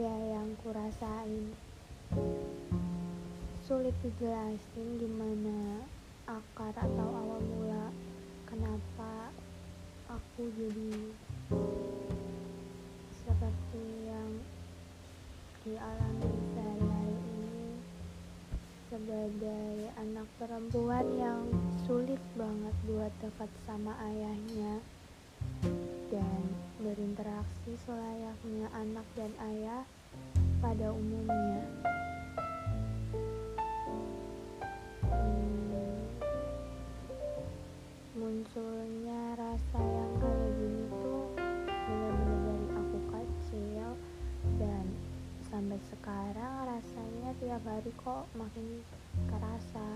ya yang kurasain. Sulit dijelasin gimana akar atau awal mula kenapa aku jadi seperti yang dialami sehari-hari ini sebagai anak perempuan yang sulit banget buat dekat sama ayahnya dan berinteraksi selayaknya anak dan ayah pada umumnya. Hmm, munculnya rasa yang kayak gini tuh benar-benar dari aku kecil dan sampai sekarang rasanya tiap hari kok makin kerasa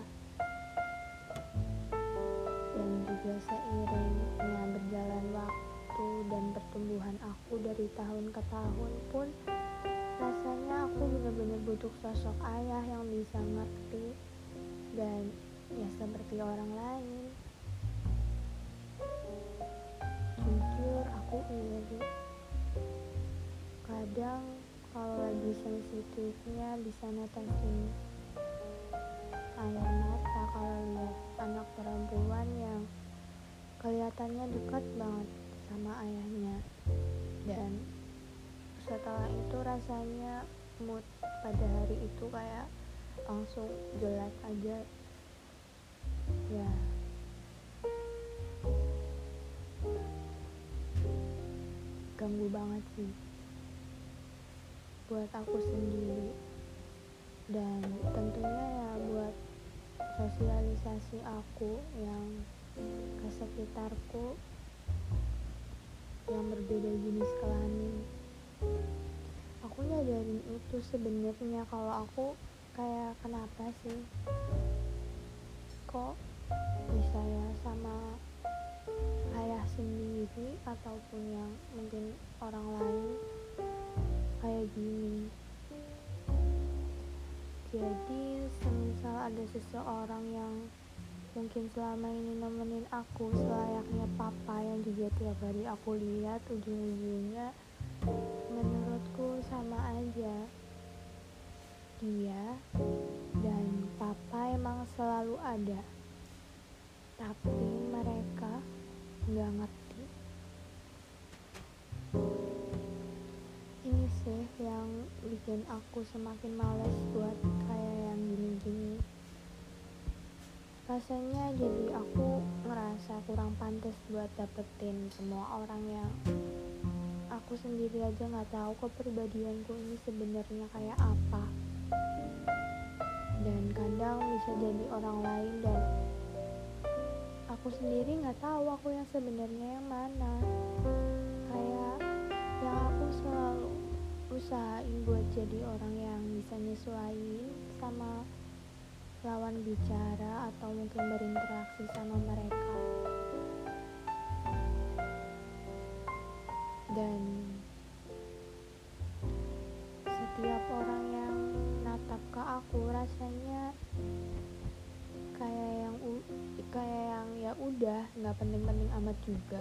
dan juga seiringnya berjalan waktu dan pertumbuhan aku dari tahun ke tahun pun rasanya aku benar-benar butuh sosok ayah yang bisa ngerti dan ya seperti orang lain. Jujur aku iri kadang kalau lagi sensitifnya bisa netesin air mata kalau lihat anak perempuan yang kelihatannya dekat banget sama ayahnya. Dan setelah itu rasanya mood pada hari itu kayak langsung jelek aja. Ya. Ganggu banget sih. Buat aku sendiri. Dan tentunya ya buat sosialisasi aku yang ke sekitarku yang berbeda jenis sebenarnya kalau aku kayak kenapa sih? Kok bisa ya sama ayah sendiri ataupun yang mungkin orang lain kayak gini? Jadi semisal ada seseorang yang mungkin selama ini nemenin aku selayaknya papa yang juga tiap hari aku lihat ujung-ujungnya menurutku sama aja dia dan papa emang selalu ada. Tapi mereka nggak ngerti. Ini sih yang bikin aku semakin males buat kayak yang gini-gini. Rasanya jadi aku ngerasa kurang pantas buat dapetin semua orang yang aku sendiri aja nggak tahu kepribadianku ini sebenarnya kayak apa dan kadang bisa jadi orang lain dan aku sendiri nggak tahu aku yang sebenarnya yang mana. Kayak yang aku selalu usahain buat jadi orang yang bisa nyesuaiin sama lawan bicara atau mungkin berinteraksi sama mereka. Dan setiap orang aku rasanya kayak yang kayak yang ya udah nggak penting-penting amat juga.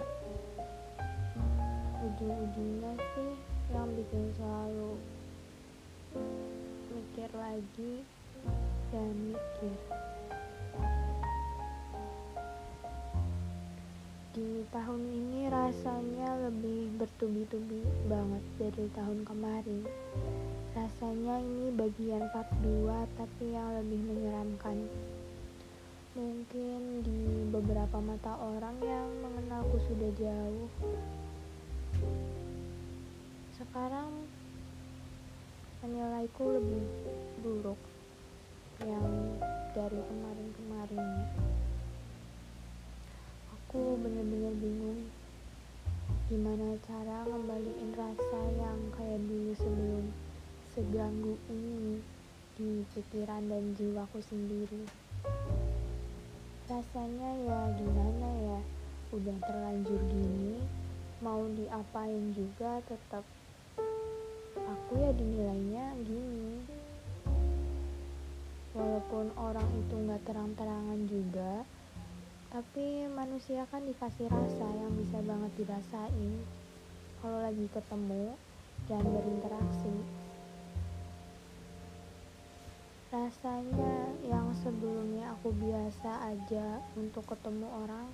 Ujung-ujungnya sih yang bikin selalu mikir lagi dan mikir. Di tahun ini rasanya lebih bertubi-tubi banget dari tahun kemarin rasanya ini bagian part 2 tapi yang lebih menyeramkan. Mungkin di beberapa mata orang yang mengenalku sudah jauh. Sekarang menilaiku lebih buruk yang dari kemarin-kemarinnya aku bener-bener bingung gimana cara ngembaliin rasa yang kayak dulu sebelum seganggu ini di pikiran dan jiwaku sendiri. Rasanya ya gimana ya udah terlanjur gini mau diapain juga tetap aku ya dinilainya gini. Walaupun orang itu nggak terang-terangan juga tapi manusia kan dikasih rasa yang bisa banget dirasain. Kalau lagi ketemu dan berinteraksi rasanya yang sebelumnya aku biasa aja untuk ketemu orang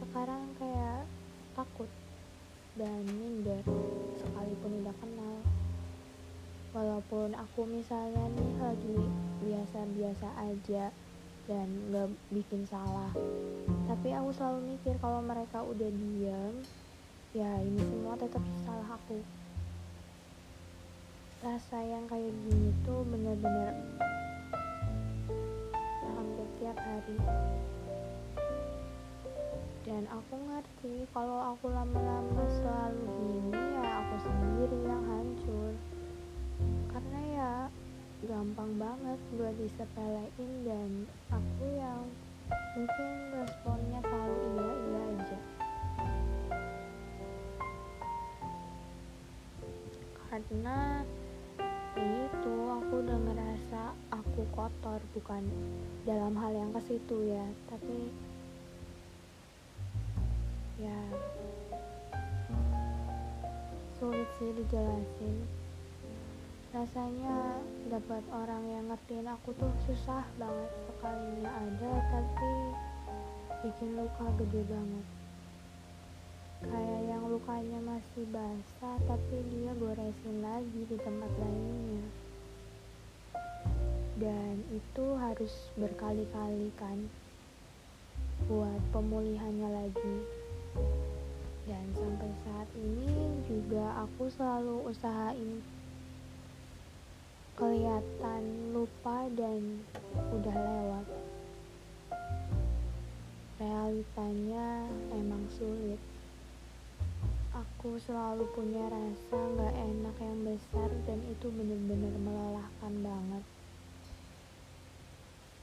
sekarang kayak takut dan minder sekalipun udah kenal. Walaupun aku misalnya nih lagi biasa-biasa aja dan gak bikin salah tapi aku selalu mikir kalau mereka udah diam ya ini semua tetap salah aku rasa yang kayak gini tuh bener-bener hampir tiap hari. Dan aku ngerti kalau aku lama-lama selalu gini ya aku sendiri yang hancur. Karena ya gampang banget buat disepelein dan aku yang mungkin responnya selalu iya iya aja. Karena itu aku udah ngerasa aku kotor bukan dalam hal yang ke situ ya tapi ya sulit sih dijelasin. Rasanya dapat orang yang ngertiin aku tuh susah banget sekalinya ada tapi bikin luka gede banget kayak yang lukanya masih basah tapi dia goresin lagi di tempat lainnya. Dan itu harus berkali-kali kan buat pemulihannya lagi. Dan sampai saat ini juga aku selalu usahain kelihatan lupa dan udah lewat. Realitanya emang sulit aku selalu punya rasa gak enak yang besar dan itu bener-bener melelahkan banget.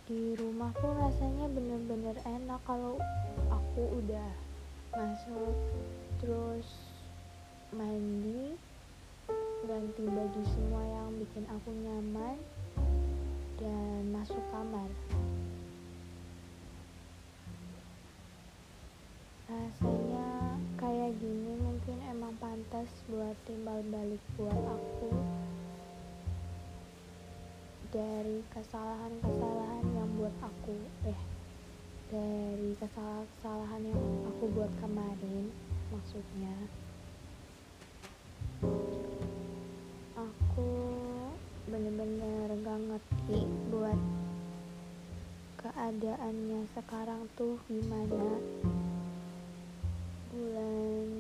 Di rumah pun rasanya bener-bener enak kalau aku udah masuk terus mandi ganti baju semua yang bikin aku nyaman dan masuk kamar. Rasanya kayak gini mungkin emang pantas buat timbal balik buat aku dari kesalahan-kesalahan yang buat aku eh dari kesalahan-kesalahan yang aku buat kemarin maksudnya. Aku bener-bener gak ngerti buat keadaannya sekarang tuh gimana. Bulan